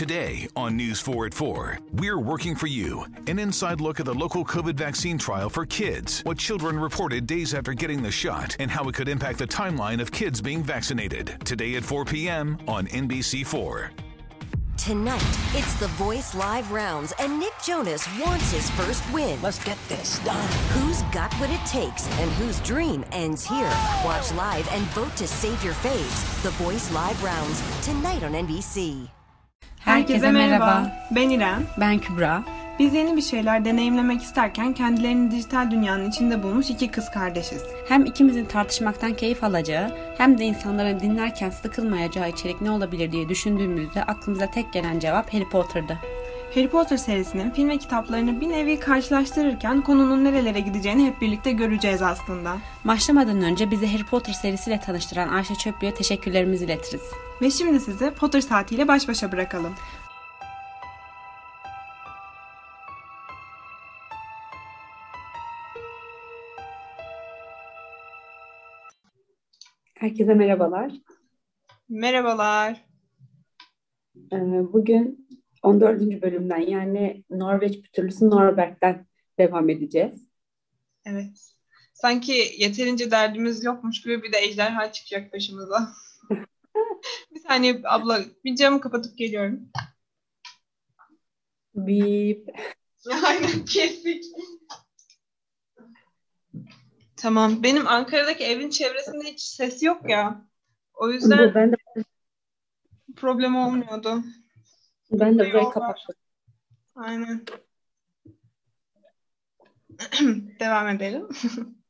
Today on News 4 at 4, we're working for you. An inside look at the local COVID vaccine trial for kids, what children reported days after getting the shot, and how it could impact the timeline of kids being vaccinated. Today at 4 p.m. on NBC4. Tonight, it's the Voice Live rounds, and Nick Jonas wants his first win. Let's get this done. Who's got what it takes and whose dream ends here? Watch live and vote to save your faves. The Voice Live rounds, tonight on NBC. Herkese merhaba. Ben İrem. Ben Kübra. Biz yeni bir şeyler deneyimlemek isterken kendilerini dijital dünyanın içinde bulmuş iki kız kardeşiz. Hem ikimizin tartışmaktan keyif alacağı hem de insanların dinlerken sıkılmayacağı içerik ne olabilir diye düşündüğümüzde aklımıza tek gelen cevap Harry Potter'dı. Harry Potter serisinin film ve kitaplarını bir nevi karşılaştırırken konunun nerelere gideceğini hep birlikte göreceğiz aslında. Başlamadan önce bizi Harry Potter serisiyle tanıştıran Ayşe Çöplü'ye teşekkürlerimizi iletiriz. Ve şimdi sizi Potter saatiyle baş başa bırakalım. Herkese merhabalar. Merhabalar. Ee, bugün 14. bölümden yani Norveç pütürlüsü Norberg'den devam edeceğiz. Evet. Sanki yeterince derdimiz yokmuş gibi bir de ejderha çıkacak başımıza. bir saniye abla bir camı kapatıp geliyorum. Bip. Aynen kestik. Tamam. Benim Ankara'daki evin çevresinde hiç ses yok ya. O yüzden ben de problem olmuyordu. Ben de burayı kapattım. Aynen. Devam edelim.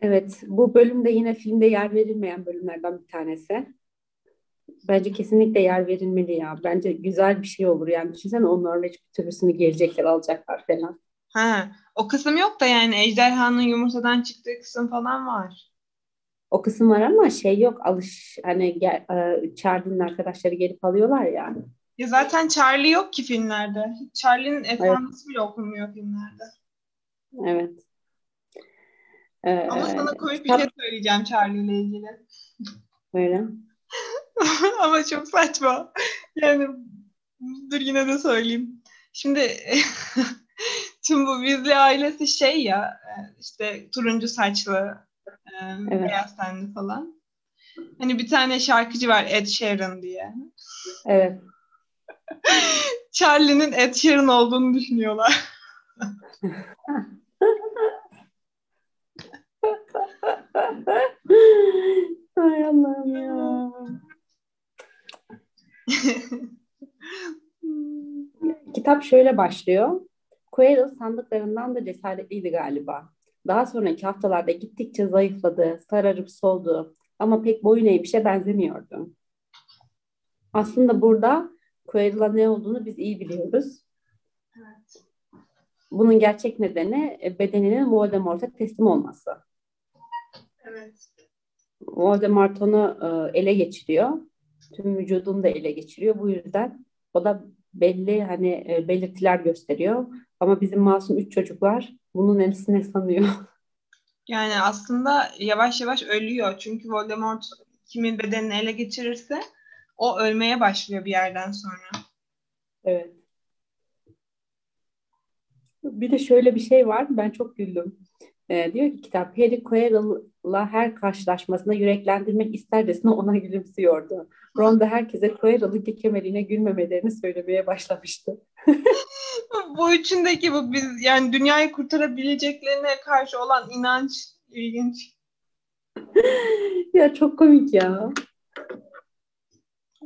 Evet, bu bölümde yine filmde yer verilmeyen bölümlerden bir tanesi. Bence kesinlikle yer verilmeli ya. Bence güzel bir şey olur. Yani düşünsene o Norveç pütürlüsünü gelecekler alacaklar falan. Ha, o kısım yok da yani ejderhanın yumurtadan çıktığı kısım falan var. O kısım var ama şey yok alış hani gel, e, arkadaşları gelip alıyorlar ya. Ya zaten Charlie yok ki filmlerde. Charlie'nin efendisi bile okunmuyor filmlerde. Evet. Ee, Ama sana komik bir şey söyleyeceğim Charlie ile ilgili. böyle. Ama çok saçma. Yani dur yine de söyleyeyim. Şimdi tüm bu Weasley ailesi şey ya e, işte turuncu saçlı e, Evet. beyaz tenli falan. Hani bir tane şarkıcı var Ed Sheeran diye. Evet. Charlie'nin Ed Sheeran olduğunu düşünüyorlar. Ay Allah'ım ya. Kitap şöyle başlıyor. Quayle sandıklarından da cesaretliydi galiba. Daha sonraki haftalarda gittikçe zayıfladı, sararıp soldu ama pek boyun eğmişe benzemiyordu. Aslında burada Quayle'a ne olduğunu biz iyi biliyoruz. Evet. Bunun gerçek nedeni e, bedeninin Voldemort'a teslim olması. Evet. Voldemort onu e, ele geçiriyor. Tüm vücudunu da ele geçiriyor. Bu yüzden o da belli hani e, belirtiler gösteriyor. Ama bizim masum üç çocuklar bunun aksine sanıyor. Yani aslında yavaş yavaş ölüyor. Çünkü Voldemort kimin bedenini ele geçirirse o ölmeye başlıyor bir yerden sonra. Evet. Bir de şöyle bir şey var. Ben çok güldüm. E, diyor ki kitap Harry Quirrell'la her karşılaşmasında yüreklendirmek istercesine ona gülümsüyordu. Ron da herkese Quirrell'ın kekemeliğine gülmemelerini söylemeye başlamıştı. Bu üçündeki bu biz yani dünyayı kurtarabileceklerine karşı olan inanç ilginç. ya çok komik ya.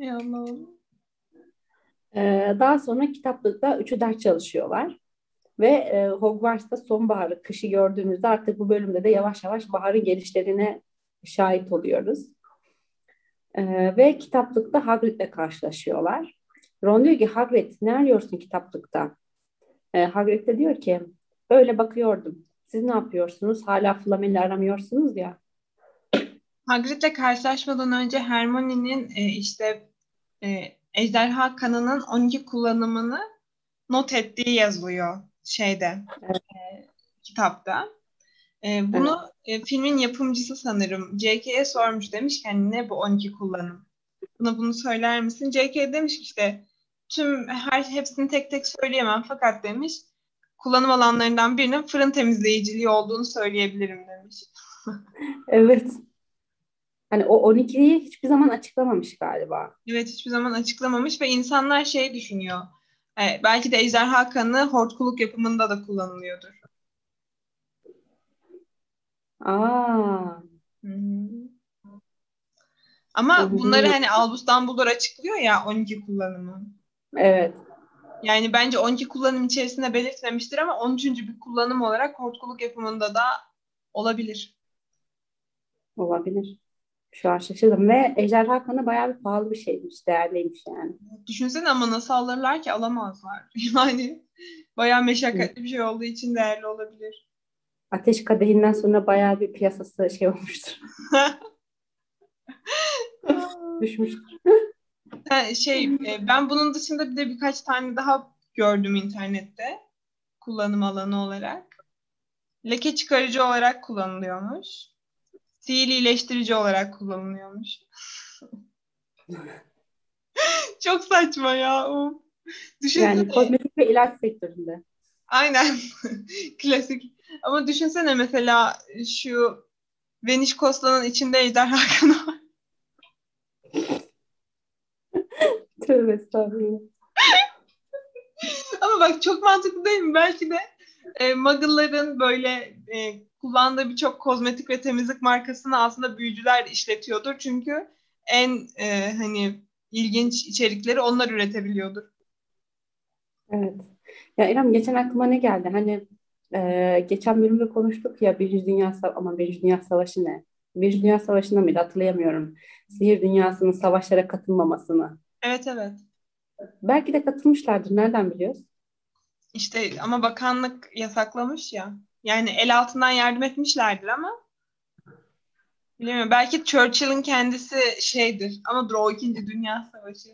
Ey Allah'ım. Ee, daha sonra kitaplıkta üçü ders çalışıyorlar. Ve e, Hogwarts'ta sonbaharı, kışı gördüğümüzde artık bu bölümde de yavaş yavaş baharın gelişlerine şahit oluyoruz. Ee, ve kitaplıkta Hagrid'le karşılaşıyorlar. Ron diyor ki Hagrid ne arıyorsun kitaplıkta? Ee, Hagrid de diyor ki öyle bakıyordum. Siz ne yapıyorsunuz? Hala Flamel'i aramıyorsunuz ya. Hagrid'le karşılaşmadan önce Hermione'nin e, işte e, ejderha kanının 12 kullanımını not ettiği yazılıyor şeyde Evet. e, kitapta. E, bunu e, filmin yapımcısı sanırım J.K.'ye sormuş demiş ki hani ne bu 12 kullanım? Buna bunu söyler misin? J.K. demiş ki işte tüm her hepsini tek tek söyleyemem fakat demiş kullanım alanlarından birinin fırın temizleyiciliği olduğunu söyleyebilirim demiş. evet. Hani o 12'yi hiçbir zaman açıklamamış galiba. Evet hiçbir zaman açıklamamış ve insanlar şey düşünüyor. E, belki de ejderha kanı hortkuluk yapımında da kullanılıyordur. Aa. Hı-hı. Ama bunları hani Albus Dumbledore açıklıyor ya 12 kullanımı. Evet. Yani bence 12 kullanım içerisinde belirtmemiştir ama 13. bir kullanım olarak hortkuluk yapımında da olabilir. Olabilir. Şu an şaşırdım ve ejderha kanı bayağı bir pahalı bir şeymiş, değerliymiş yani. Düşünsene ama nasıl alırlar ki alamazlar. Yani bayağı meşakkatli bir şey olduğu için değerli olabilir. Ateş kadehinden sonra bayağı bir piyasası şey olmuştur. Düşmüştür. şey e, ben bunun dışında bir de birkaç tane daha gördüm internette kullanım alanı olarak. Leke çıkarıcı olarak kullanılıyormuş. Sihirli iyileştirici olarak kullanılıyormuş. Çok saçma ya. o. Düşünsene. Yani kozmetik ve ilaç sektöründe. Aynen. Klasik. Ama düşünsene mesela şu Veniş Costa'nın içinde ejderha kanı var. Tövbe estağfurullah. Ama bak çok mantıklı değil mi? Belki de e, Muggle'ların böyle e, kullandığı birçok kozmetik ve temizlik markasını aslında büyücüler işletiyordur. Çünkü en e, hani ilginç içerikleri onlar üretebiliyordur. Evet. Ya İrem geçen aklıma ne geldi? Hani e, geçen bölümde konuştuk ya Birinci Dünya Savaşı ama Birinci Dünya Savaşı ne? Birinci Dünya Savaşı'nda mıydı hatırlayamıyorum. Sihir dünyasının savaşlara katılmamasını. Evet evet. Belki de katılmışlardır. Nereden biliyoruz? İşte ama bakanlık yasaklamış ya. Yani el altından yardım etmişlerdir ama bilmiyorum. Belki Churchill'in kendisi şeydir ama o ikinci dünya savaşı.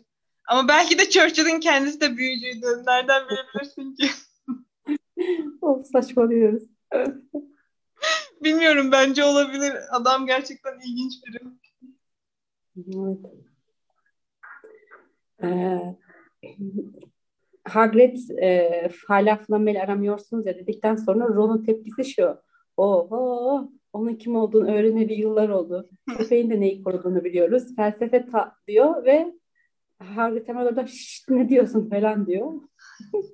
Ama belki de Churchill'in kendisi de büyücüydü. Nereden bilebilirsin ki? of saçmalıyoruz. Bilmiyorum bence olabilir. Adam gerçekten ilginç biri. Evet. Ee, Hagrid e, hala Flamel'i aramıyorsunuz ya dedikten sonra Ron'un tepkisi şu. Oho onun kim olduğunu öğreneli yıllar oldu. Köpeğin de neyi koruduğunu biliyoruz. Felsefe ta diyor ve Hagrid hemen orada ne diyorsun falan diyor.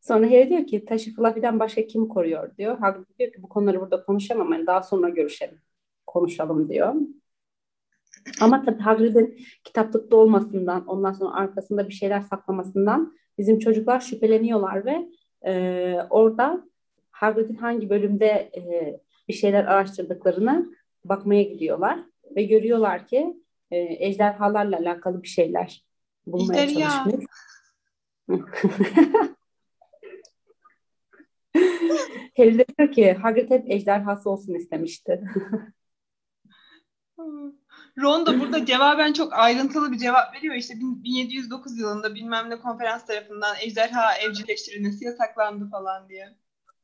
sonra Harry diyor ki taşı Fluffy'den başka kim koruyor diyor. Hagrid diyor ki bu konuları burada konuşamam. Yani daha sonra görüşelim. Konuşalım diyor. Ama tabii Hagrid'in kitaplıkta olmasından, ondan sonra arkasında bir şeyler saklamasından bizim çocuklar şüpheleniyorlar ve e, orada Hagrid'in hangi bölümde e, bir şeyler araştırdıklarını bakmaya gidiyorlar ve görüyorlar ki e, ejderhalarla alakalı bir şeyler bulmaya İşte çalışmış. Harry diyor ki Hagrid hep ejderhası olsun istemişti. Ron da burada cevaben çok ayrıntılı bir cevap veriyor. İşte 1709 yılında bilmem ne konferans tarafından ejderha evcilleştirilmesi yasaklandı falan diye.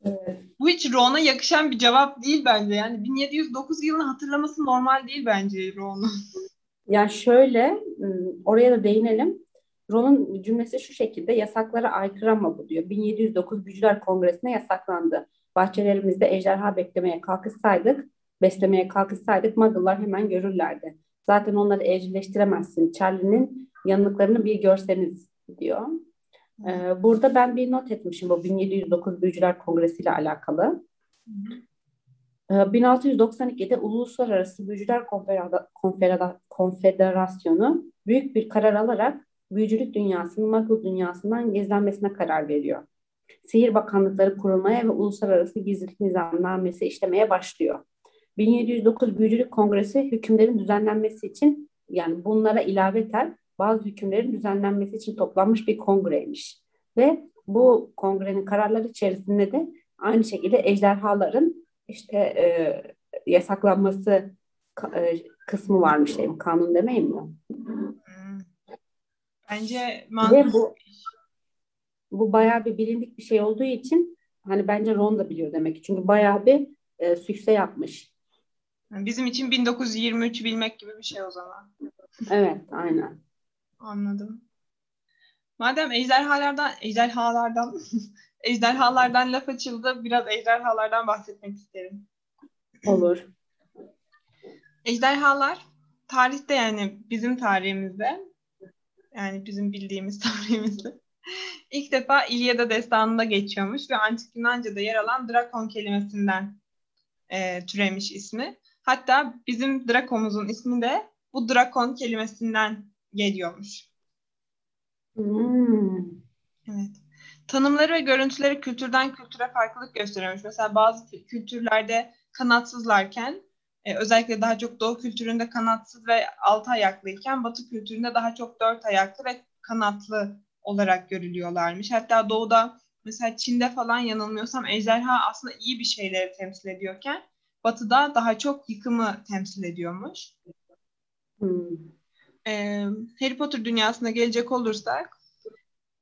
Evet. Bu hiç Ron'a yakışan bir cevap değil bence. Yani 1709 yılını hatırlaması normal değil bence Ron'un. Ya şöyle oraya da değinelim. Ron'un cümlesi şu şekilde yasaklara aykırı ama bu diyor. 1709 Büyücüler Kongresi'ne yasaklandı. Bahçelerimizde ejderha beklemeye kalkışsaydık beslemeye kalkışsaydık Muggle'lar hemen görürlerdi. Zaten onları evcilleştiremezsin. Charlie'nin yanıklarını bir görseniz diyor. Ee, burada ben bir not etmişim bu 1709 Büyücüler Kongresi ile alakalı. Ee, 1692'de Uluslararası Büyücüler Konfera Konfera Konfederasyonu büyük bir karar alarak büyücülük dünyasının Muggle dünyasından gizlenmesine karar veriyor. Sihir bakanlıkları kurulmaya ve uluslararası gizlilik nizamnamesi işlemeye başlıyor. 1709 Büyücülük Kongresi hükümlerin düzenlenmesi için yani bunlara ilaveten bazı hükümlerin düzenlenmesi için toplanmış bir kongreymiş. Ve bu kongrenin kararları içerisinde de aynı şekilde ejderhaların işte e, yasaklanması e, kısmı varmış diyeyim. Kanun demeyeyim mi? Hmm. Bence mantıklı. bu, bu bayağı bir bilindik bir şey olduğu için hani bence Ron da biliyor demek ki. Çünkü bayağı bir e, sükse yapmış. Bizim için 1923 bilmek gibi bir şey o zaman. Evet, aynen. Anladım. Madem ejderhalardan, ejderhalardan, ejderhalardan laf açıldı, biraz ejderhalardan bahsetmek isterim. Olur. Ejderhalar tarihte yani bizim tarihimizde yani bizim bildiğimiz tarihimizde ilk defa İlyada destanında geçiyormuş ve antik Yunanca'da yer alan Drakon kelimesinden e, türemiş ismi. Hatta bizim Drakom'uzun ismi de bu Drakon kelimesinden geliyormuş. Hmm. Evet. Tanımları ve görüntüleri kültürden kültüre farklılık gösteriyormuş. Mesela bazı kültürlerde kanatsızlarken e, özellikle daha çok Doğu kültüründe kanatsız ve altı ayaklıyken Batı kültüründe daha çok dört ayaklı ve kanatlı olarak görülüyorlarmış. Hatta Doğu'da mesela Çin'de falan yanılmıyorsam ejderha aslında iyi bir şeyleri temsil ediyorken Batı'da daha çok yıkımı temsil ediyormuş. Hmm. Ee, Harry Potter dünyasına gelecek olursak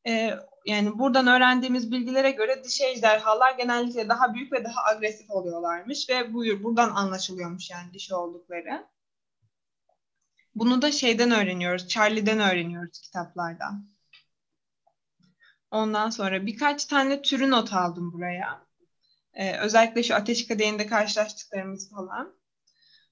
e, yani buradan öğrendiğimiz bilgilere göre dişi ejderhalar genellikle daha büyük ve daha agresif oluyorlarmış ve buyur buradan anlaşılıyormuş yani dişi oldukları. Bunu da şeyden öğreniyoruz, Charlie'den öğreniyoruz kitaplarda. Ondan sonra birkaç tane türü not aldım buraya. Ee, özellikle şu ateş kadehinde karşılaştıklarımız falan.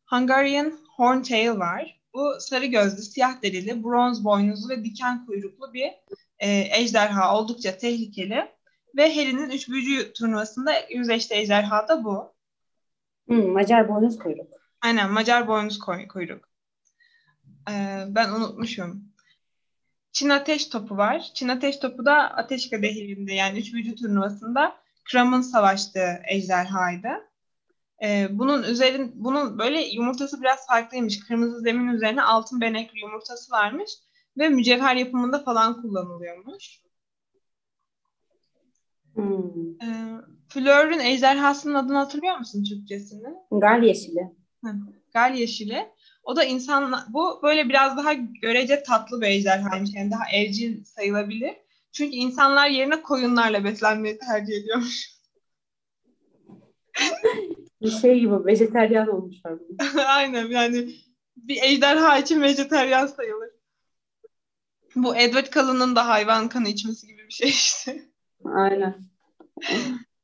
Hungarian Horntail var. Bu sarı gözlü, siyah derili, bronz boynuzlu ve diken kuyruklu bir e, ejderha. Oldukça tehlikeli. Ve Harry'nin üç büyücü turnuvasında yüzleşti ejderha da bu. Hmm, Macar boynuz kuyruk. Aynen Macar boynuz kuyruk. Ee, ben unutmuşum. Çin ateş topu var. Çin ateş topu da ateş kadehinde yani üç büyücü turnuvasında Kram'ın savaştığı ejderhaydı. Ee, bunun üzerin bunun böyle yumurtası biraz farklıymış. Kırmızı zemin üzerine altın benekli yumurtası varmış ve mücevher yapımında falan kullanılıyormuş. Hmm. Ee, Fleur'ün ejderhasının adını hatırlıyor musun Türkçesini? Gal yeşili. Hı, Gal yeşili. O da insan bu böyle biraz daha görece tatlı bir ejderhaymış. Yani daha evcil sayılabilir. Çünkü insanlar yerine koyunlarla beslenmeyi tercih ediyormuş. Bir şey gibi vejeteryan olmuşlar. Aynen yani bir ejderha için vejeteryan sayılır. Bu Edward Cullen'ın da hayvan kanı içmesi gibi bir şey işte. Aynen.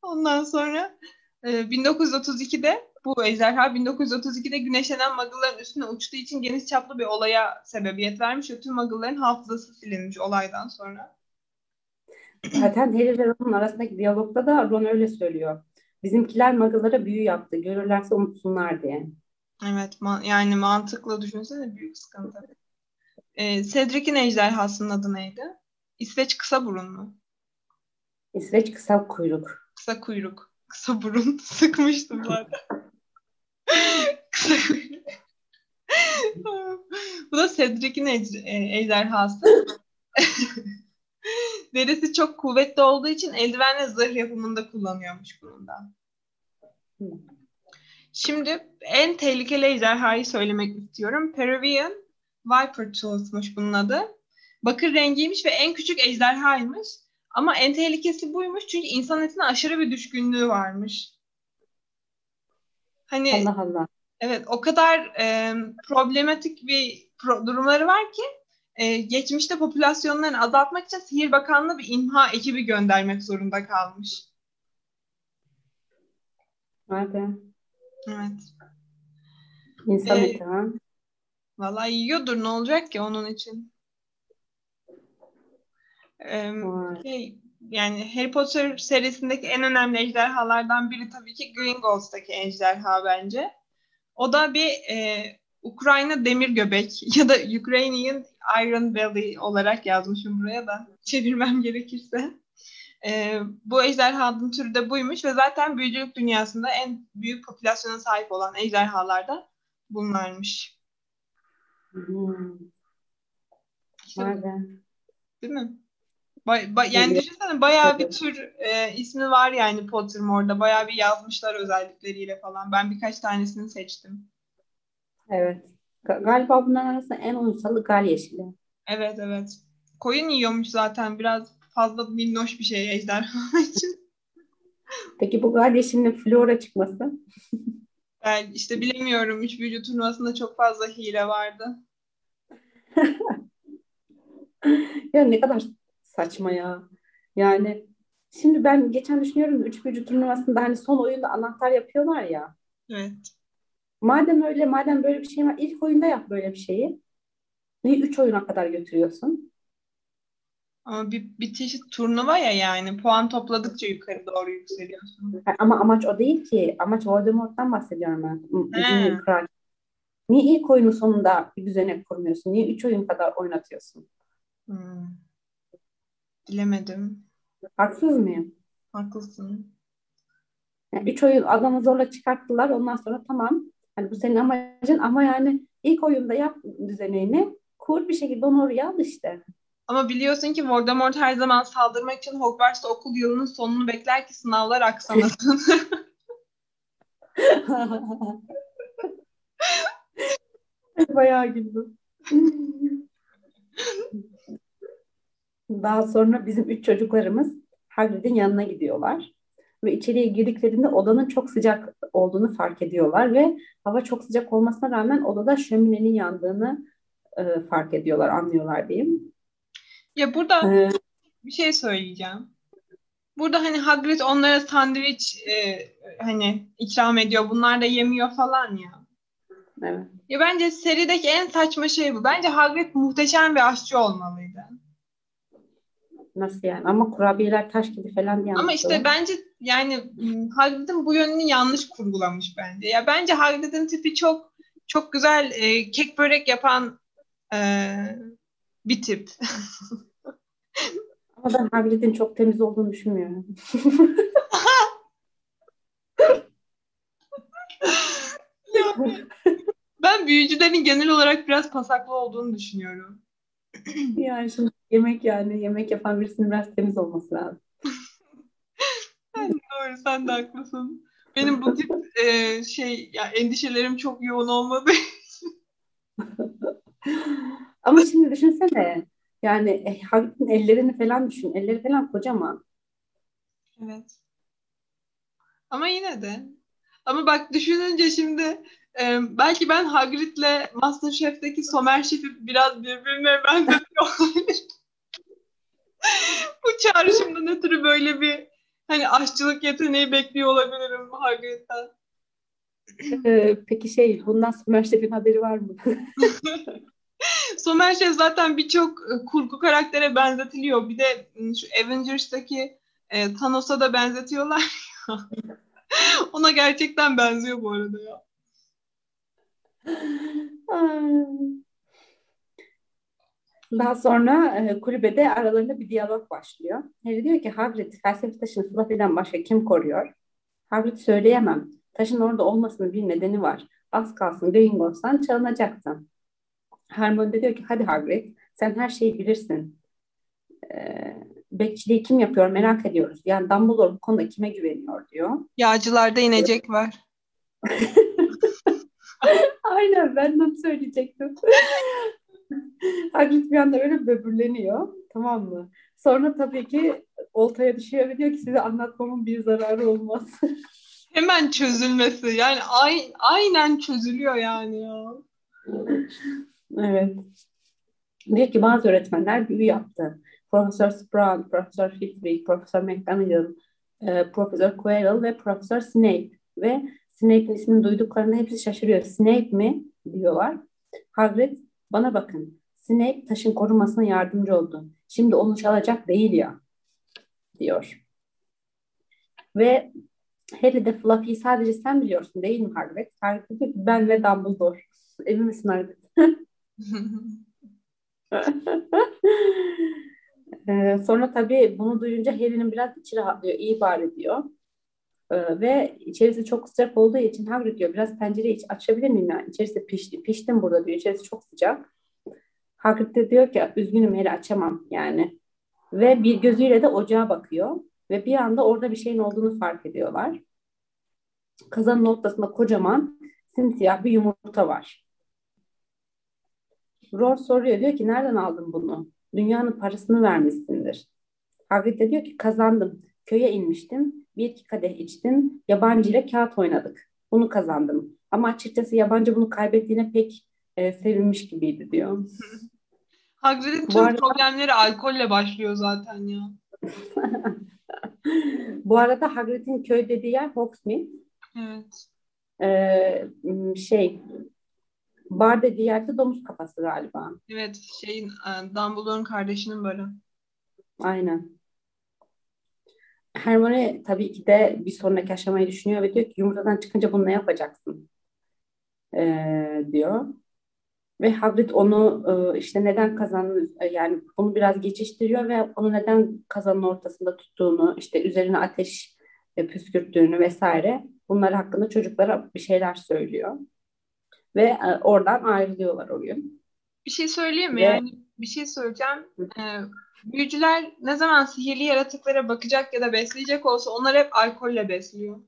Ondan sonra 1932'de bu ejderha 1932'de güneşlenen Muggle'ların üstüne uçtuğu için geniş çaplı bir olaya sebebiyet vermiş ve tüm Muggle'ların hafızası silinmiş olaydan sonra. Zaten Harry ve Ron'un arasındaki diyalogda da Ron öyle söylüyor. Bizimkiler Muggle'lara büyü yaptı. Görürlerse unutsunlar diye. Evet ma- yani mantıklı düşünsene büyük sıkıntı. Ee, Cedric'in ejderhasının adı neydi? İsveç kısa burun mu? İsveç kısa kuyruk. Kısa kuyruk. Kısa burun. Sıkmıştım zaten. kısa kuyruk. Bu da Cedric'in ej- ejderhası. Derisi çok kuvvetli olduğu için eldivenle zırh yapımında kullanıyormuş bunun da. Şimdi en tehlikeli ejderhayı söylemek istiyorum. Peruvian Viper Tools'muş bunun adı. Bakır rengiymiş ve en küçük ejderhaymış. Ama en tehlikesi buymuş çünkü insan etine aşırı bir düşkünlüğü varmış. Hani Allah Allah. evet o kadar e, problematik bir pro- durumları var ki e, geçmişte popülasyonlarını azaltmak için Sihir Bakanlığı bir imha ekibi göndermek zorunda kalmış. Nerede? Evet. İnsan Ee, eti ha. Vallahi yiyordur ne olacak ki onun için. Ee, Vay. şey, yani Harry Potter serisindeki en önemli ejderhalardan biri tabii ki Gringotts'taki ejderha bence. O da bir e, Ukrayna demir göbek ya da Ukrainian Iron Belly olarak yazmışım buraya da çevirmem gerekirse. E, bu ejderhanın türü de buymuş ve zaten büyücülük dünyasında en büyük popülasyona sahip olan ejderhalar da bunlarmış. Hmm. İşte değil mi? Ba- ba- yani düşünsene bayağı bir tür e, ismi var yani Pottermore'da. Bayağı bir yazmışlar özellikleriyle falan. Ben birkaç tanesini seçtim. Evet. Ga- Galiba bunların arasında en uysalı gal yeşili. Evet evet. Koyun yiyormuş zaten biraz fazla minnoş bir şey ejderha için. Peki bu gal yeşilinin flora çıkması? Ben işte bilemiyorum. Üç büyücü turnuvasında çok fazla hile vardı. ya ne kadar saçma ya. Yani şimdi ben geçen düşünüyorum üç büyücü turnuvasında hani son oyunda anahtar yapıyorlar ya. Evet. Madem öyle, madem böyle bir şey var, ilk oyunda yap böyle bir şeyi. Niye üç oyuna kadar götürüyorsun? Ama bir, bir çeşit turnuva ya yani. Puan topladıkça yukarı doğru yükseliyorsun. Ama amaç o değil ki. Amaç Voldemort'tan bahsediyorum ben. He. Niye ilk oyunun sonunda bir düzenek kurmuyorsun? Niye üç oyun kadar oynatıyorsun? Hmm. Bilemedim. Haksız mıyım? Haklısın. Yani üç oyun adamı zorla çıkarttılar. Ondan sonra tamam. Hani bu senin amacın ama yani ilk oyunda yap düzeneğini kur bir şekilde onu oraya al işte. Ama biliyorsun ki Voldemort her zaman saldırmak için Hogwarts'ta okul yılının sonunu bekler ki sınavlar aksamasın. Bayağı güldüm. Daha sonra bizim üç çocuklarımız Hagrid'in yanına gidiyorlar. Ve içeriye girdiklerinde odanın çok sıcak olduğunu fark ediyorlar ve hava çok sıcak olmasına rağmen odada şöminenin yandığını e, fark ediyorlar, anlıyorlar diyeyim. ya burada Ee, bir şey söyleyeceğim. Burada hani Hagrid onlara sandviç e, hani ikram ediyor. Bunlar da yemiyor falan ya. evet. Ya bence serideki en saçma şey bu. Bence Hagrid muhteşem bir aşçı olmalıydı. Nasıl yani? Ama kurabiyeler taş gibi falan diye Ama işte bence yani Hagrid'in bu yönünü yanlış kurgulamış bence. Ya bence Hagrid'in tipi çok çok güzel e, kek börek yapan e, bir tip. Ama ben Hagrid'in çok temiz olduğunu düşünmüyorum. Ben büyücülerin genel olarak biraz pasaklı olduğunu düşünüyorum. Yani şimdi yemek yani yemek yapan birisinin biraz temiz olması lazım. Doğru, sen de haklısın. Benim bu tip e, şey ya endişelerim çok yoğun olmadı. Ama şimdi düşünsene yani e, Hagrid'in ellerini falan düşün. Elleri falan kocaman. Evet. Ama yine de. Ama bak düşününce şimdi e, belki ben Hagrid'le MasterChef'teki Somer Şef'i biraz birbirine benzetiyor olabilir. Bu çağrışımdan ötürü böyle bir hani aşçılık yeteneği bekliyor olabilirim Hagrid'den. Ee, peki şey bundan Somer Şef'in haberi var mı? Somer Şef zaten birçok e, kurgu karaktere benzetiliyor. Bir de şu Avengers'taki e, Thanos'a da benzetiyorlar. Ona gerçekten benziyor bu arada ya. Daha sonra e, kulübede aralarında bir diyalog başlıyor. Harry diyor ki Hagrid felsefe taşını Fluffy'den başka kim koruyor? Hagrid söyleyemem. Taşın orada olmasının bir nedeni var. Az kalsın Gringotts'tan çalınacaktı. Hermione de diyor ki hadi Hagrid sen her şeyi bilirsin. Ee, bekçiliği kim yapıyor merak ediyoruz. Yani Dumbledore bu konuda kime güveniyor diyor. Yağcılarda inecek var. Aynen ben de söyleyecektim. Hagrid bir anda öyle böbürleniyor. Tamam mı? Sonra tabii ki oltaya düşüyor ve diyor ki size anlatmamın bir zararı olmaz. Hemen çözülmesi. Yani ay- aynen çözülüyor yani ya. evet. Diyor ki bazı öğretmenler büyü yaptı. Profesör Sprout, Profesör Flitwick, Profesör McGonagall, e, Profesör Quirrell ve Profesör Snape. Ve Snape'in ismini duyduklarında hepsi şaşırıyor. Snape mi? diyorlar. Hagrid bana bakın. Snape taşın korunmasına yardımcı oldu. Şimdi onu çalacak değil ya diyor. Ve Harry de Fluffy'yi sadece sen biliyorsun değil mi diyor ki ben ve Dumbledore. Emin misin Hagrid? Ee, sonra tabii bunu duyunca Harry'nin biraz içi rahatlıyor. İyi bari diyor. Ee, ve içerisi çok sıcak olduğu için Hagrid diyor biraz pencereyi açabilir miyim yani? İçerisi pişti. Piştim burada diyor. İçerisi çok sıcak. Hagrid de diyor ki üzgünüm Harry açamam yani. Ve bir gözüyle de ocağa bakıyor. Ve bir anda orada bir şeyin olduğunu fark ediyorlar. Kazanın ortasında kocaman simsiyah bir yumurta var. Ron soruyor diyor ki nereden aldın bunu? Dünyanın parasını vermişsindir. Hagrid de diyor ki kazandım. Köye inmiştim. Bir iki kadeh içtim. Yabancı ile kağıt oynadık. Bunu kazandım. Ama açıkçası yabancı bunu kaybettiğine pek e, sevinmiş gibiydi diyor. Hagrid'in tüm arada- problemleri alkolle başlıyor zaten ya. Bu arada Hagrid'in köy dediği yer Hogsmeade. Evet. Ee, şey bar dediği yerde domuz kafası galiba. Evet şeyin e, Dumbledore'un kardeşinin böyle. Aynen. Hermione tabii ki de bir sonraki aşamayı düşünüyor ve diyor ki yumurtadan çıkınca bunu ne yapacaksın? Ee, diyor. Ve Hagrid onu e, işte neden kazanın e, yani bunu biraz geçiştiriyor ve onu neden kazanın ortasında tuttuğunu işte üzerine ateş e, püskürttüğünü vesaire bunlar hakkında çocuklara bir şeyler söylüyor. Ve e, oradan ayrılıyorlar o gün. Bir şey söyleyeyim mi? Ve- Yani bir şey söyleyeceğim. Ee, büyücüler ne zaman sihirli yaratıklara bakacak ya da besleyecek olsa onlar hep alkolle besliyor.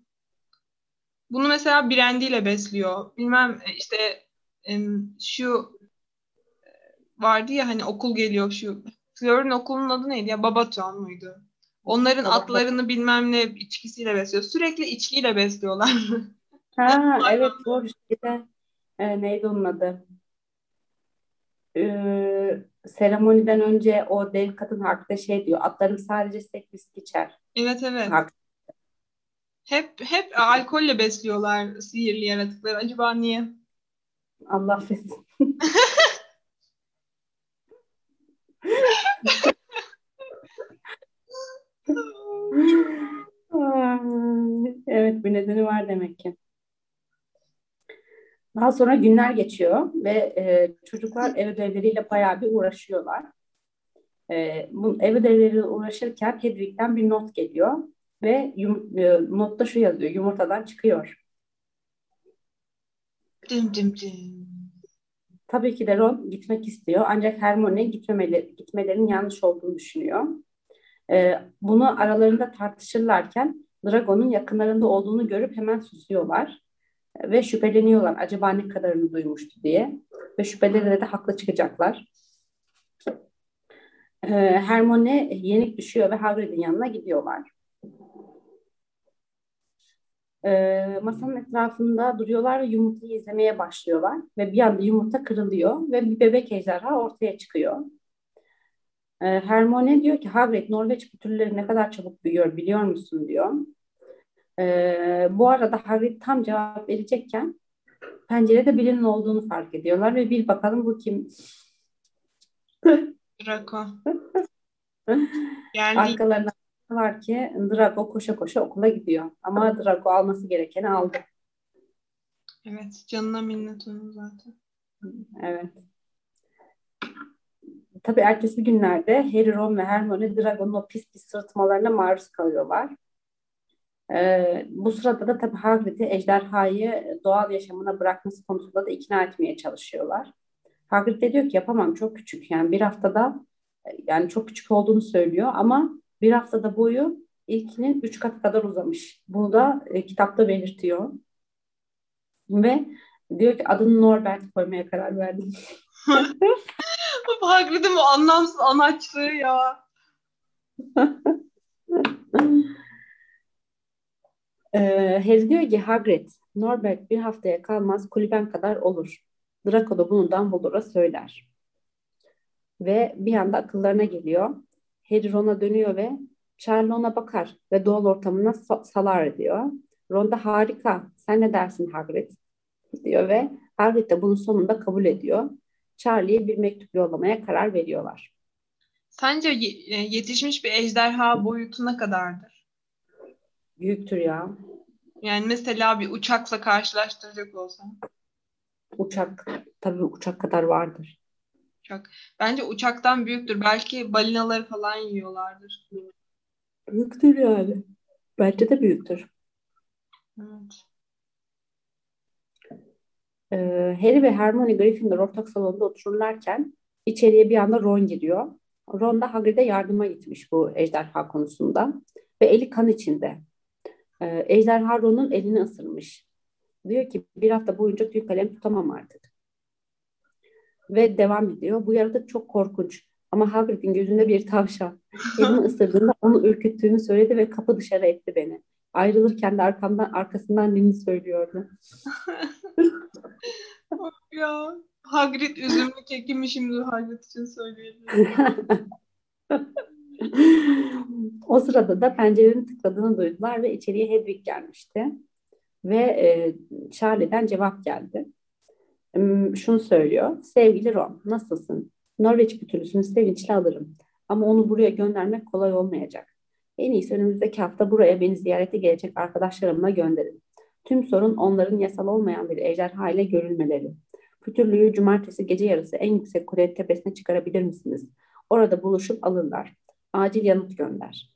Bunu mesela brandiyle besliyor. Bilmem e, işte şu e, vardı ya hani okul geliyor şu. Fleur'ün okulun adı neydi ya? Babaton muydu? Onların Babaton. atlarını bilmem ne içkisiyle besliyor. Sürekli içkiyle besliyorlar. Ha evet doğru şeyde e, neydi onun adı? Ee, seremoniden önce o dev kadın Harp'te şey diyor atlarım sadece sek viski içer. Evet evet. Harp. Hep hep alkolle besliyorlar sihirli yaratıkları. Acaba niye? Allah affetsin. Evet bir nedeni var demek ki. Daha sonra günler geçiyor ve e, çocuklar ev ödevleriyle bayağı bir uğraşıyorlar. E, bu ev ödevleriyle uğraşırken Hedwig'den bir not geliyor ve yum, e, notta şu yazıyor: yumurtadan çıkıyor. Dım dım dım. Tabii ki de Ron gitmek istiyor ancak Hermione gitmemeleri, gitmelerinin yanlış olduğunu düşünüyor. Ee, bunu aralarında tartışırlarken Drago'nun yakınlarında olduğunu görüp hemen susuyorlar ve şüpheleniyorlar acaba ne kadarını duymuştu diye ve şüpheleri de haklı çıkacaklar. Ee, Hermione yenik düşüyor ve Hagrid'in yanına gidiyorlar. Ee, masanın etrafında duruyorlar ve yumurtayı izlemeye başlıyorlar. Ve bir anda yumurta kırılıyor ve bir bebek ejderha ortaya çıkıyor. Ee, Hermione diyor ki Hagrid Norveç pütürleri ne kadar çabuk büyüyor biliyor musun diyor. Ee, bu arada Hagrid tam cevap verecekken pencerede birinin olduğunu fark ediyorlar ve bir bakalım bu kim? Draco. Geldi. Arkalarında var ki Drago koşa koşa okula gidiyor. Ama Drago alması gerekeni aldı. Evet. Canına minnet onun zaten. Evet. Tabii ertesi günlerde Harry, Ron ve Hermione Dragon'un o pis pis sırıtmalarına maruz kalıyorlar. Ee, bu sırada da tabii Hagrid'i ejderhayı doğal yaşamına bırakması konusunda da ikna etmeye çalışıyorlar. Hagrid de diyor ki yapamam çok küçük yani bir haftada yani çok küçük olduğunu söylüyor ama bir haftada boyu ilkinin üç kat kadar uzamış. Bunu da e, kitapta belirtiyor. Ve diyor ki adını Norbert koymaya karar verdim. Hagrid'in bu anlamsız anaçlığı ya. Ee, Harry diyor ki Hagrid, Norbert bir haftaya kalmaz kulüben kadar olur. Draco da bunu Dumbledore'a söyler. Ve bir anda akıllarına geliyor. Harry Ron'a dönüyor ve Charlie ona bakar ve doğal ortamına sa- salar diyor. Ron da harika, sen ne dersin Hagrid? diyor ve Hagrid de bunun sonunda kabul ediyor. Charlie'ye bir mektup yollamaya karar veriyorlar. Sence e, yetişmiş bir ejderha boyutuna kadardır? Büyüktür ya. Yani mesela bir uçakla karşılaştıracak olsam. Uçak, tabii uçak kadar vardır. Uçak. Bence uçaktan büyüktür. Belki balinaları falan yiyorlardır. Büyüktür yani. Bence de büyüktür. Evet. Ee, Harry ve Hermione Gryffindor ortak salonda otururlarken içeriye bir anda Ron giriyor. Ron da Hagrid'e yardıma gitmiş bu ejderha konusunda ve eli kan içinde. Ee, ejderha Ron'un elini ısırmış. Diyor ki bir hafta boyunca tüy kalem tutamam artık. Ve devam ediyor. Bu yaratık çok korkunç. Ama Hagrid'in gözünde bir tavşan. Elini ısırdığında onu ürküttüğünü söyledi ve kapı dışarı etti beni. Ayrılırken de arkamdan arkasından ninni söylüyordu. Ya. Hagrid üzümlü kekimi şimdi Hagrid için söyleyebilirim. o sırada da pencerenin tıkladığını duydular ve içeriye Hedwig gelmişti. Ve e, Charlie'den cevap geldi. E, şunu söylüyor. Sevgili Ron, nasılsın? Norveç bütünüsünü sevinçle alırım. Ama onu buraya göndermek kolay olmayacak. En iyisi önümüzdeki hafta buraya beni ziyarete gelecek arkadaşlarımla gönderin. Tüm sorun onların yasal olmayan bir ejderha ile görülmeleri. Pütürlüğü cumartesi gece yarısı en yüksek kule tepesine çıkarabilir misiniz? Orada buluşup alırlar. Acil yanıt gönder.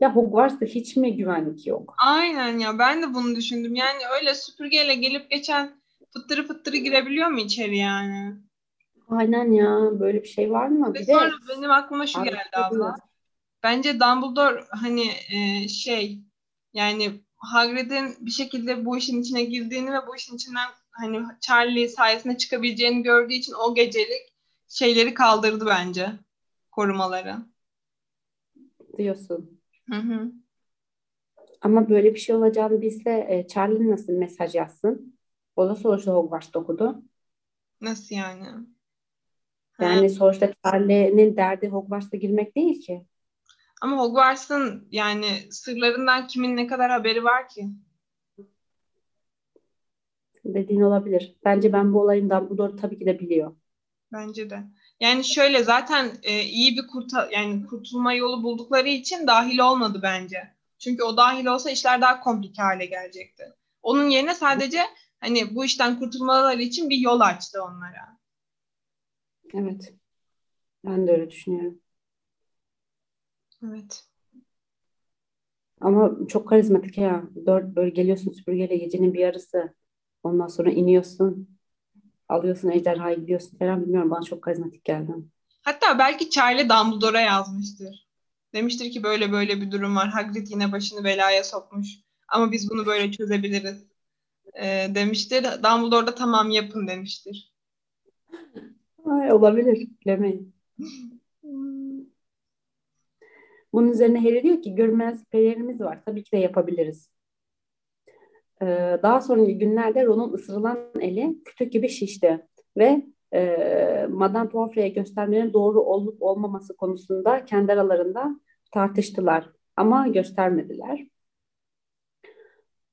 Ya Hogwarts'ta hiç mi güvenlik yok? Aynen ya ben de bunu düşündüm. Yani öyle süpürgeyle gelip geçen fıttırı fıttırı girebiliyor mu içeri yani? Aynen ya böyle bir şey var mı? Ve Bir sonra de benim aklıma şu geldi abla. Bence Dumbledore hani e, şey yani Hagrid'in bir şekilde bu işin içine girdiğini ve bu işin içinden hani Charlie sayesinde çıkabileceğini gördüğü için o gecelik şeyleri kaldırdı bence. Korumaları. diyorsun. Hı hı. Ama böyle bir şey olacağını bilse e, Charlie nasıl mesaj yazsın? O da sonuçta Hogwarts'ta okudu. Nasıl yani? Ha. Yani sonuçta Charlie'nin derdi Hogwarts'a girmek değil ki. Ama Hogwarts'ın yani sırlarından kimin ne kadar haberi var ki? Dediğin olabilir. Bence ben bu olayın Dumbledore tabii ki de biliyor. Bence de. Yani şöyle zaten e, iyi bir kurta yani kurtulma yolu buldukları için dahil olmadı bence. Çünkü o dahil olsa işler daha komplike hale gelecekti. Onun yerine sadece hani bu işten kurtulmaları için bir yol açtı onlara. Evet. Ben de öyle düşünüyorum. Evet. Ama çok karizmatik ya. Dört böyle geliyorsun süpürgeyle gecenin bir yarısı. Ondan sonra iniyorsun. Alıyorsun ejderhayı gidiyorsun falan bilmiyorum. Bana çok karizmatik geldi. Hatta belki Charlie Dumbledore'a yazmıştır. Demiştir ki böyle böyle bir durum var. Hagrid yine başını belaya sokmuş. Ama biz bunu böyle çözebiliriz. E, demiştir. Dumbledore da tamam yapın demiştir. Ay, olabilir. Bilemeyin. Bunun üzerine Harry diyor ki görünmez pelerimiz var. Tabii ki de yapabiliriz. Ee, daha sonraki günlerde Ron'un ısırılan eli kütük gibi şişti. Ve e, Madame Pomfrey'e göstermenin doğru olup olmaması konusunda kendi aralarında tartıştılar. Ama göstermediler.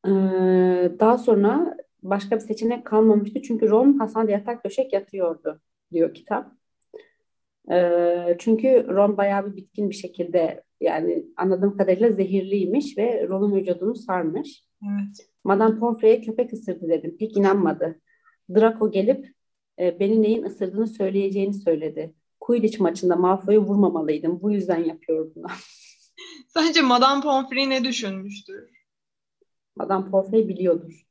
Ee, daha sonra başka bir seçenek kalmamıştı. Çünkü Ron Hasan yatak döşek yatıyordu diyor kitap. Ee, çünkü Ron bayağı bir bitkin bir şekilde yani anladığım kadarıyla zehirliymiş ve Ron'un vücudunu sarmış. Evet. Madame Pomfrey'e köpek ısırdı dedim. Pek inanmadı. Draco gelip e, beni neyin ısırdığını söyleyeceğini söyledi. Quidditch maçında Malfoy'u vurmamalıydım. Bu yüzden yapıyorum bunu. Sence Madame Pomfrey ne düşünmüştür? Madame Pomfrey biliyordur.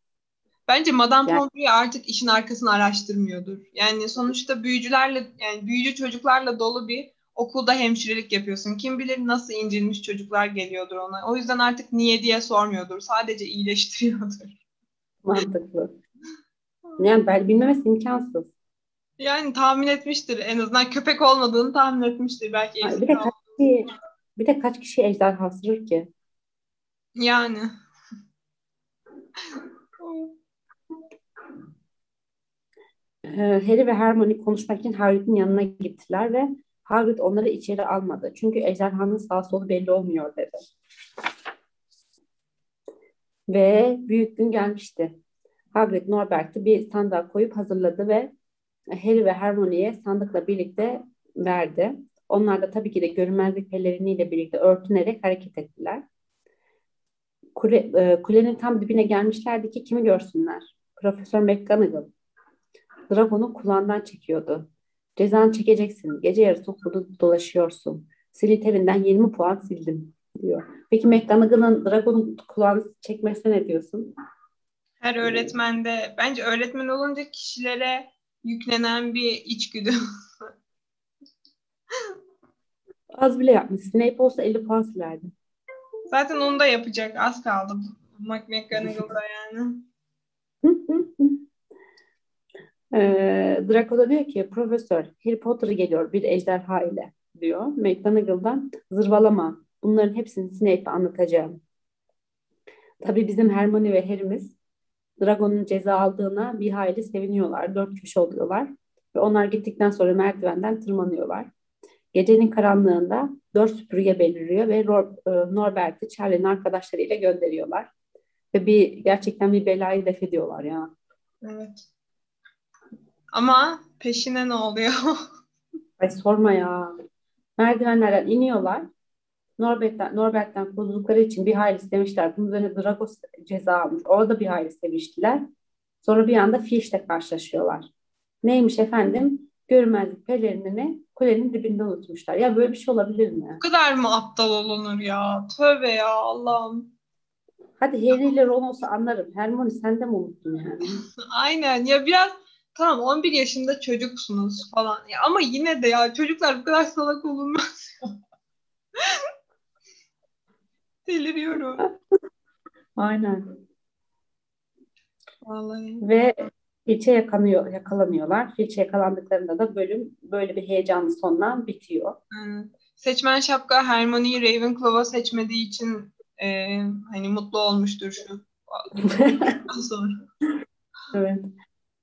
Bence Madame Yani- Pomfrey artık işin arkasını araştırmıyordur. Yani sonuçta büyücülerle yani büyücü çocuklarla dolu bir okulda hemşirelik yapıyorsun. Kim bilir nasıl incinmiş çocuklar geliyordur ona. O yüzden artık niye diye sormuyordur. Sadece iyileştiriyordur. Mantıklı. Yani ben bilmemesi imkansız. Yani tahmin etmiştir. En azından köpek olmadığını tahmin etmiştir. Belki Ay, eksik Bir de kaç kişi, bir de kaç kişi ejderha ısırır ki? Yani. Ee, Harry ve Hermione konuşmak için Hagrid'in yanına gittiler ve Hagrid onları içeri almadı. Çünkü ejderhanın sağ solu belli olmuyor dedi. Ve büyük gün gelmişti. Hagrid Norbert'i bir sandığa koyup hazırladı ve Harry ve Hermione'ye sandıkla birlikte verdi. Onlar da tabii ki de görünmezlik peleriniyle birlikte örtünerek hareket ettiler. Kule, e, kulenin tam dibine gelmişlerdi ki kimi görsünler? Profesör McGonagall. Dragon'u kulağından çekiyordu. Cezanı çekeceksin. Gece yarısı okulda dolaşıyorsun. Slytherin'den 20 puan sildim diyor. Peki McGonagall'ın Dragon'un kulağını çekmesine ne diyorsun? Her öğretmende bence öğretmen olunca kişilere yüklenen bir içgüdü. Az bile yapmış. Snape olsa 50 puan silerdi. Zaten onu da yapacak. Az kaldı. McGonagall'da yani. Ee, Draco da diyor ki Profesör Harry Potter geliyor bir ejderha ile diyor. McGonagall'dan zırvalama. Bunların hepsini Snape'e anlatacağım. Tabii bizim Hermione ve Harry'miz Dragon'un ceza aldığına bir hayli seviniyorlar. Dört kişi oluyorlar. Ve onlar gittikten sonra merdivenden tırmanıyorlar. Gecenin karanlığında dört süpürge beliriyor ve e, Norbert'i Charlie'nin arkadaşlarıyla gönderiyorlar. Ve bir gerçekten bir belayı def ediyorlar ya. Evet. Ama peşine ne oluyor? Ay sorma ya. Merdivenlerden iniyorlar. Norbert'ten, Norbert'ten kurtuldukları için bir hayli istemişler. Bunun üzerine Drago ceza almış. Orada bir hayli istemiştiler. Sonra bir anda Fish'le karşılaşıyorlar. Neymiş efendim? Görmezlik pelerinini kulenin dibinde unutmuşlar. Ya böyle bir şey olabilir mi? Bu kadar mı aptal olunur ya? Tövbe ya Allah'ım. Hadi Harry ile Ron olsa anlarım. Hermione sen de mi unuttun yani? Aynen ya biraz tamam 11 yaşında çocuksunuz falan. Ya ama yine de ya çocuklar bu kadar salak olunmaz. Deliriyorum. Aynen. Vallahi. Ve Filç'e yakalanıyor, yakalanıyorlar. Filç'e yakalandıklarında da bölüm böyle bir heyecanlı sonla bitiyor. Evet. Seçmen şapka Hermione'yi Ravenclaw'a seçmediği için e, hani mutlu olmuştur şu sonra. Evet.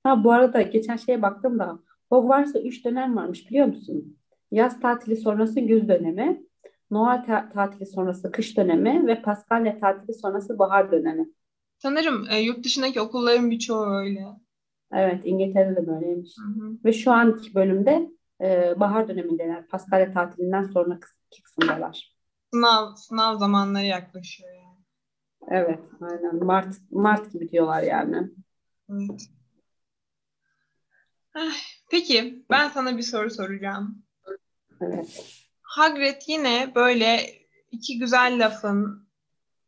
Ha bu arada geçen şeye baktım da Hogwarts'ta 3 dönem varmış biliyor musun? Yaz tatili sonrası güz dönemi, Noel ta- tatili sonrası kış dönemi ve Paskalya tatili sonrası bahar dönemi. Sanırım e, yurt dışındaki okulların birçoğu öyle. Evet İngiltere'de de böyleymiş. Hı hı. Ve şu anki bölümde e, bahar dönemindeler. Paskalya tatilinden sonraki kısımdalar. Sınav, sınav zamanları yaklaşıyor yani. Evet aynen Mart, Mart gibi diyorlar yani. Evet. Peki ben sana bir soru soracağım. Evet. Hagrid yine böyle iki güzel lafın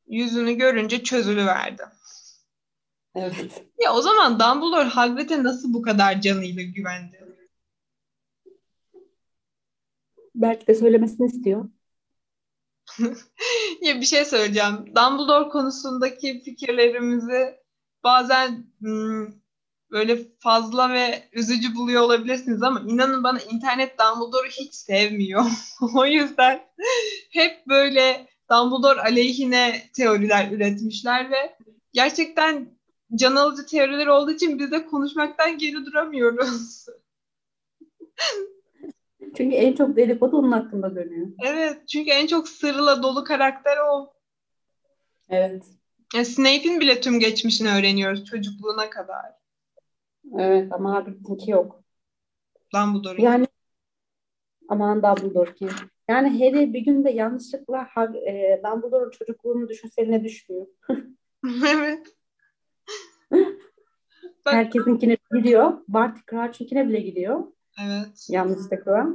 yüzünü görünce çözülüverdi. Evet. Ya o zaman Dumbledore Hagrid'e nasıl bu kadar canıyla güvendi? Belki de söylemesini istiyor. Ya bir şey söyleyeceğim. Dumbledore konusundaki fikirlerimizi bazen hmm, böyle fazla ve üzücü buluyor olabilirsiniz ama inanın bana internet Dumbledore'u hiç sevmiyor. O yüzden hep böyle Dumbledore aleyhine teoriler üretmişler ve gerçekten can alıcı teoriler olduğu için biz de konuşmaktan geri duramıyoruz. Çünkü en çok dedikodu onun hakkında dönüyor. Evet, çünkü en çok sırla dolu karakter o. Evet. Ya Snape'in bile tüm geçmişini öğreniyoruz çocukluğuna kadar. Evet ama Hagrid'inki yok. Dumbledore'un. Yani aman Dumbledore ki. Yani Harry bir günde yanlışlıkla Hag- e, Dumbledore'un çocukluğunu düşünseline düşmüyor. Evet. Bak- Herkesinkine gidiyor. Barty Crouch'unkine bile gidiyor. Evet. Yanlışlıkla.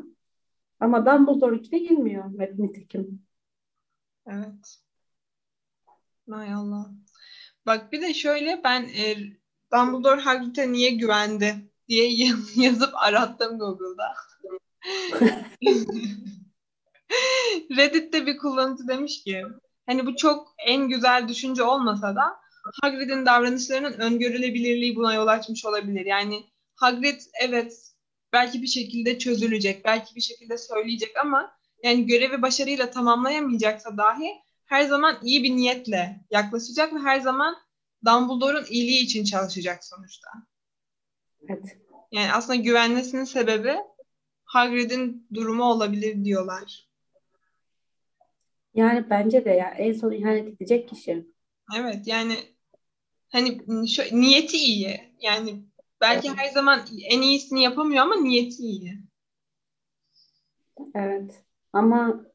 Ama Dumbledore'unkine girmiyor. Nitekim. Evet. Hay Allah. Bak bir de şöyle ben e, Dumbledore Hagrid'e niye güvendi diye yaz- yazıp arattım Google'da. Reddit'te bir kullanıcı demiş ki hani bu çok en güzel düşünce olmasa da Hagrid'in davranışlarının öngörülebilirliği buna yol açmış olabilir. Yani Hagrid evet belki bir şekilde çözülecek, belki bir şekilde söyleyecek ama yani görevi başarıyla tamamlayamayacaksa dahi her zaman iyi bir niyetle yaklaşacak ve her zaman Dumbledore'un iyiliği için çalışacak sonuçta. Evet. Yani aslında güvenmesinin sebebi Hagrid'in durumu olabilir diyorlar. Yani bence de ya en son ihanet edecek kişi. Evet yani hani şu, niyeti iyi. Yani belki her zaman en iyisini yapamıyor ama niyeti iyi. Evet. Ama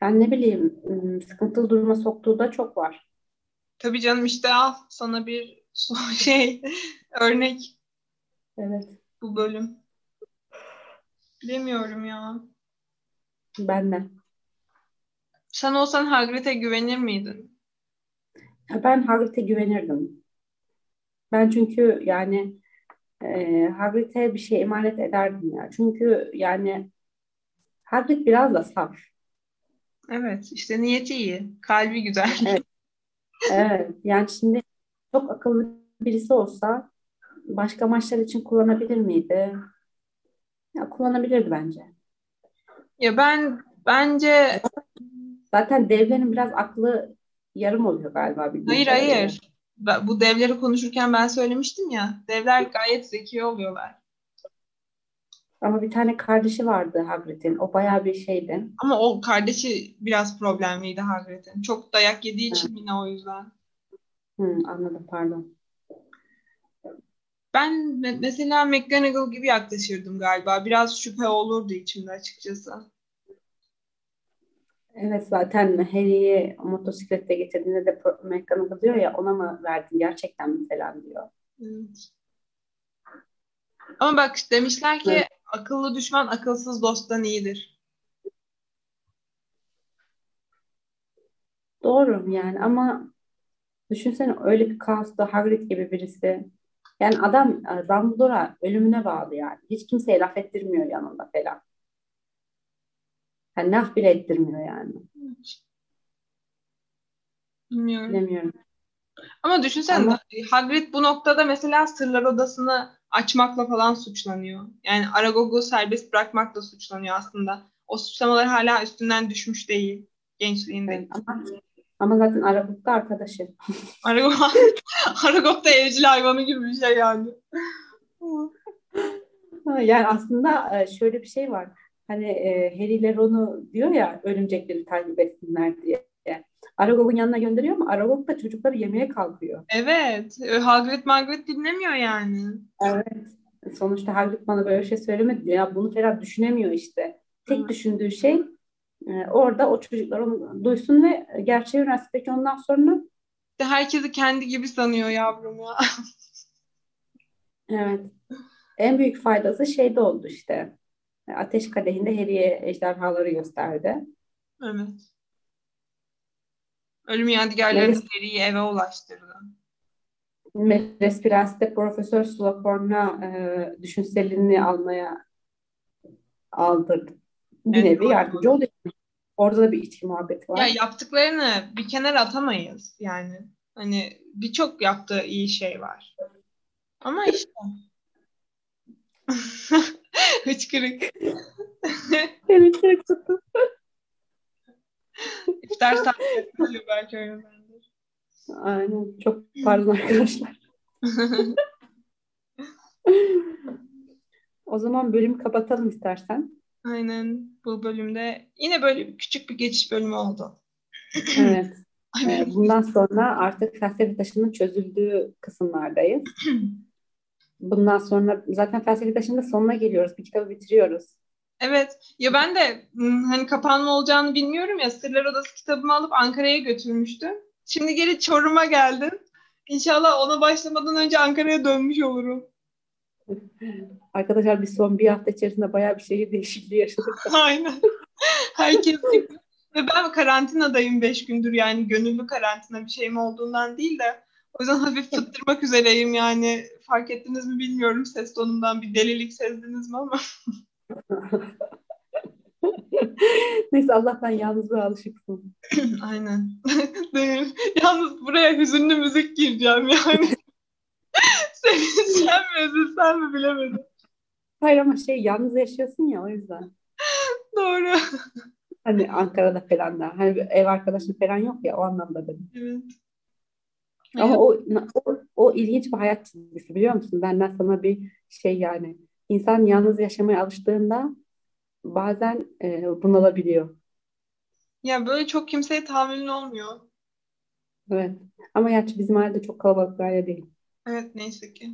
ben ne bileyim sıkıntılı duruma soktuğu da çok var. Tabii canım işte al sana bir şey örnek Evet. bu bölüm. Bilemiyorum ya. Ben de. Sen olsan Hagrid'e güvenir miydin? Ya ben Hagrid'e güvenirdim. Ben çünkü yani e, Hagrid'e bir şey emanet ederdim ya. Çünkü yani Hagrid biraz da saf. Evet işte niyeti iyi. Kalbi güzel. Evet. Evet. Yani şimdi çok akıllı birisi olsa başka maçlar için kullanabilir miydi? Ya kullanabilirdi bence. Ya ben bence Zaten devlerin biraz aklı yarım oluyor galiba hayır hayır. bu devleri konuşurken ben söylemiştim ya. Devler gayet zeki oluyorlar. Ama bir tane kardeşi vardı Hagrid'in. O bayağı bir şeydi. Ama o kardeşi biraz problemliydi Hagrid'in. Çok dayak yediği için yine o yüzden. Hı, anladım pardon. Ben mesela McGonagall gibi yaklaşırdım galiba. Biraz şüphe olurdu içimde açıkçası. Evet zaten Harry'i motosiklette getirdiğinde de McGonagall diyor ya ona mı verdin gerçekten mi falan diyor. Evet. Ama bak demişler ki evet. Akıllı düşman akılsız dosttan iyidir. Doğru yani ama düşünsene öyle bir kaosta Hagrid gibi birisi yani adam Dumbledore'a ölümüne bağlı yani. Hiç kimseye laf ettirmiyor yanında falan. Yani laf bile ettirmiyor yani. Bilmiyorum. Bilemiyorum. Ama düşünsene Ama... Hagrid bu noktada mesela sırlar odasını açmakla falan suçlanıyor. Yani Aragog'u serbest bırakmakla suçlanıyor aslında. O suçlamalar hala üstünden düşmüş değil gençliğinde. Evet, ama ama zaten Aragog da arkadaşı. Aragog, Aragog da evcil hayvanı gibi bir şey yani. yani aslında e, şöyle bir şey var. Hani e, Harry ile Ron'u diyor ya örümcekleri takip etsinler diye. Aragog'un yanına gönderiyor ama Aragog da çocukları yemeye kalkıyor. Evet. Hagrid Margaret dinlemiyor yani. Evet. Sonuçta Hagrid bana böyle bir şey söylemedi. Ya bunu falan düşünemiyor işte. Tek Hı. düşündüğü şey e, orada o çocuklar onu duysun ve gerçeği öğrensin. Peki ondan sonra? Herkesi kendi gibi sanıyor yavrum ya. evet. En büyük faydası şeyde oldu işte. Ateş kadehinde Harry'e ejderhaları gösterdi. Evet. Ölüm yadigarlarını Harry'i eve ulaştırdı. Meles Prens'te Profesör Slughorn'a e, düşünselerini almaya aldırdı. Bir evet, nevi yardımcı oldu. Orada da bir içki muhabbeti var. Ya yaptıklarını bir kenara atamayız yani. Hani birçok yaptığı iyi şey var. Ama işte Hıçkırık. Çok tuttu. İftar saati belki o yüzdendir. Aynen. Çok pardon arkadaşlar. o zaman bölümü kapatalım istersen. Aynen. Bu bölümde yine böyle küçük bir geçiş bölümü oldu. evet. Ee, bundan sonra artık felsefe taşının çözüldüğü kısımlardayız. Bundan sonra zaten felsefe taşında sonuna geliyoruz. Bir kitabı bitiriyoruz. Evet. Ya ben de hani kapanma olacağını bilmiyorum ya. Sırlar Odası kitabımı alıp Ankara'ya götürmüştüm. Şimdi geri Çorum'a geldim. İnşallah ona başlamadan önce Ankara'ya dönmüş olurum. Arkadaşlar biz son bir hafta içerisinde bayağı bir şehir değişikliği yaşadık. Aynen. Herkes gibi. Ve ben karantinadayım beş gündür yani gönüllü karantina bir şeyim olduğundan değil de o yüzden hafif fıttırmak üzereyim yani. Fark ettiniz mi bilmiyorum ses tonundan bir delilik sezdiniz mi ama. Neyse Allah'tan yalnızlığa alışıksın. Aynen. Yalnız buraya hüzünlü müzik gireceğim yani. Sevinçten mi üzülsem mi bilemedim. Hayır ama şey yalnız yaşıyorsun ya o yüzden. Doğru. Hani Ankara'da falan da. Hani ev arkadaşın falan yok ya o anlamda dedim. Evet. Ama o, o, o ilginç bir hayat çizgisi biliyor musun? Benden sana bir şey yani. İnsan yalnız yaşamaya alıştığında bazen e, bunalabiliyor. Ya böyle çok kimseye tahammülün olmuyor. Evet. Ama gerçi bizim ailede çok kalabalık bir aile değil. Evet neyse ki.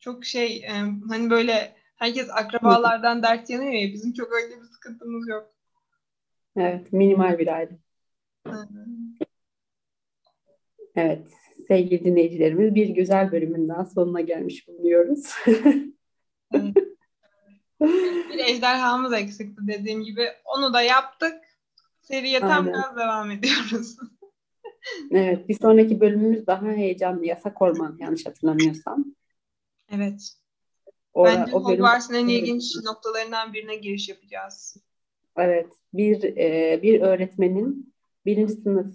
Çok şey e, hani böyle herkes akrabalardan dert yanıyor ya bizim çok öyle bir sıkıntımız yok. Evet minimal bir aile. Evet sevgili dinleyicilerimiz bir güzel bölümün daha sonuna gelmiş bulunuyoruz. bir ejderhamız eksikti dediğim gibi. Onu da yaptık. Seriye tam biraz devam ediyoruz. evet bir sonraki bölümümüz daha heyecanlı. Yasak Orman yanlış hatırlamıyorsam. Evet. Ora, Bence o Hogwarts'ın en ilginç noktalarından birine giriş yapacağız. Evet. Bir, e, bir öğretmenin birinci sınıf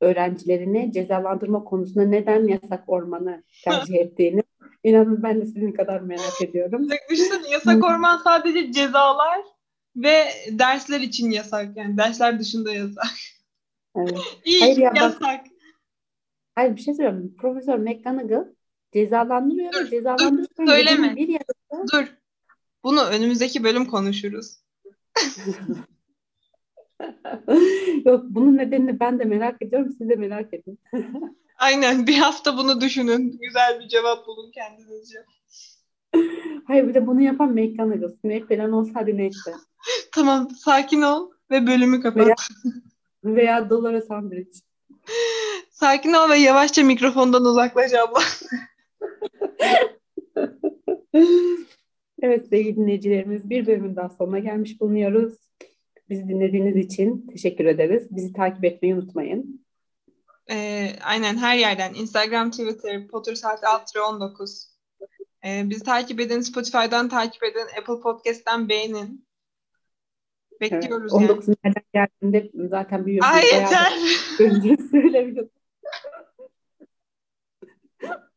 öğrencilerini cezalandırma konusunda neden yasak ormanı tercih ettiğini inanın ben de sizin kadar merak ediyorum. Düşünsene yasak orman sadece cezalar ve dersler için yasak yani dersler dışında yasak. Evet. İyi Hayır ya, yasak. Hayır bir şey söyleyeyim. Profesör McGonagall cezalandırıyor Dur, ve cezalandırırken dur, söyleme. bir yarısı Dur. Bunu önümüzdeki bölüm konuşuruz. Yok bunun nedenini ben de merak ediyorum. Siz de merak edin. Aynen bir hafta bunu düşünün. Güzel bir cevap bulun kendinizce. Hayır bir de bunu yapan McGonagall. Snape falan olsaydı neyse. Tamam sakin ol ve bölümü kapat. Veya- Veya Dolores Umbridge. Sakin ol ve yavaşça mikrofondan uzaklaş abla. Evet sevgili dinleyicilerimiz bir bölümün daha sonuna gelmiş bulunuyoruz. Bizi dinlediğiniz için teşekkür ederiz. Bizi takip etmeyi unutmayın. Ee, aynen her yerden. Instagram, Twitter, Potter Saati Altı 19. Ee, bizi takip edin. Spotify'dan takip edin. Apple Podcast'ten beğenin. Evet, Bekliyoruz yani. 19 nereden geldiğinde zaten büyüyorsunuz. Ay yeter. önce söylemiyorum.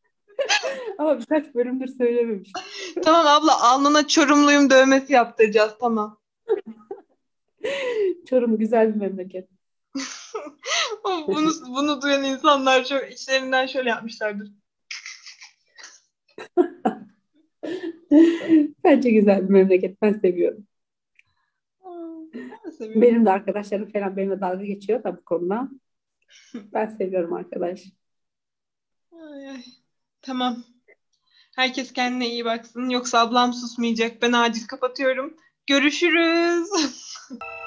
Ama birkaç bölümdür söylememiş. tamam abla alnına çorumluyum dövmesi yaptıracağız. Tamam. Çorum güzel bir memleket. bunu, bunu duyan insanlar çok içlerinden şöyle yapmışlardır. Bence güzel bir memleket. Ben seviyorum. Ben seviyorum. Benim de arkadaşlarım falan benimle dalga geçiyor da bu konuda. Ben seviyorum arkadaş. Ay, ay. Tamam. Herkes kendine iyi baksın. Yoksa ablam susmayacak. Ben acil kapatıyorum. Görüşürüz.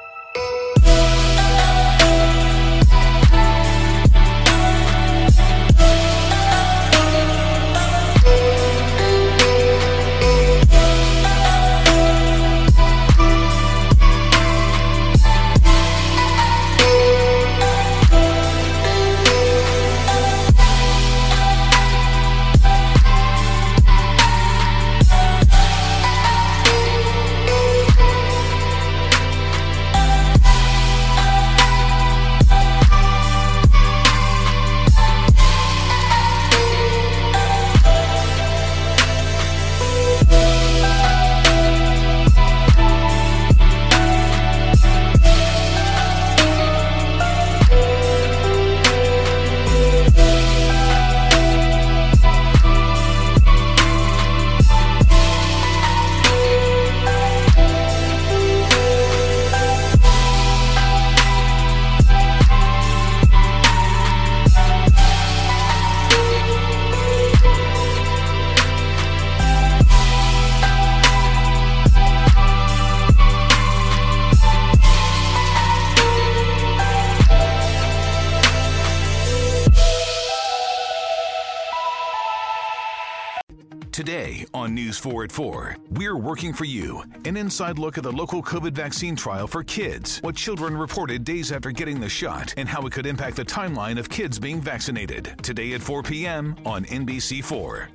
on News 4 at 4, we're working for you. An inside look at the local COVID vaccine trial for kids, what children reported days after getting the shot, and how it could impact the timeline of kids being vaccinated. Today at 4 p.m. on NBC4.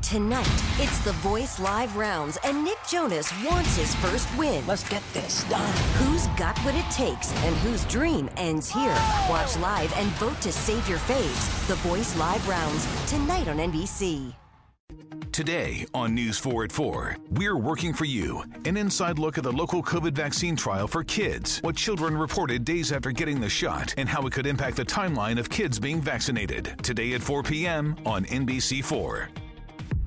Tonight, it's the Voice Live rounds, and Nick Jonas wants his first win. Let's get this done. Who's got what it takes and whose dream ends here? Watch live and vote to save your faves. The Voice Live rounds, tonight on NBC. Today on News 4 at 4, we're working for you. An inside look at the local COVID vaccine trial for kids, what children reported days after getting the shot, and how it could impact the timeline of kids being vaccinated. Today at 4 p.m. on NBC4.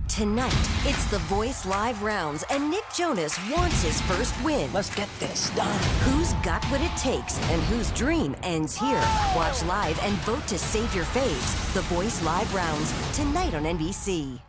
Tonight, it's the Voice Live rounds, and Nick Jonas wants his first win. Let's get this done. Who's got what it takes and whose dream ends here? Watch live and vote to save your faves. The Voice Live rounds, tonight on NBC.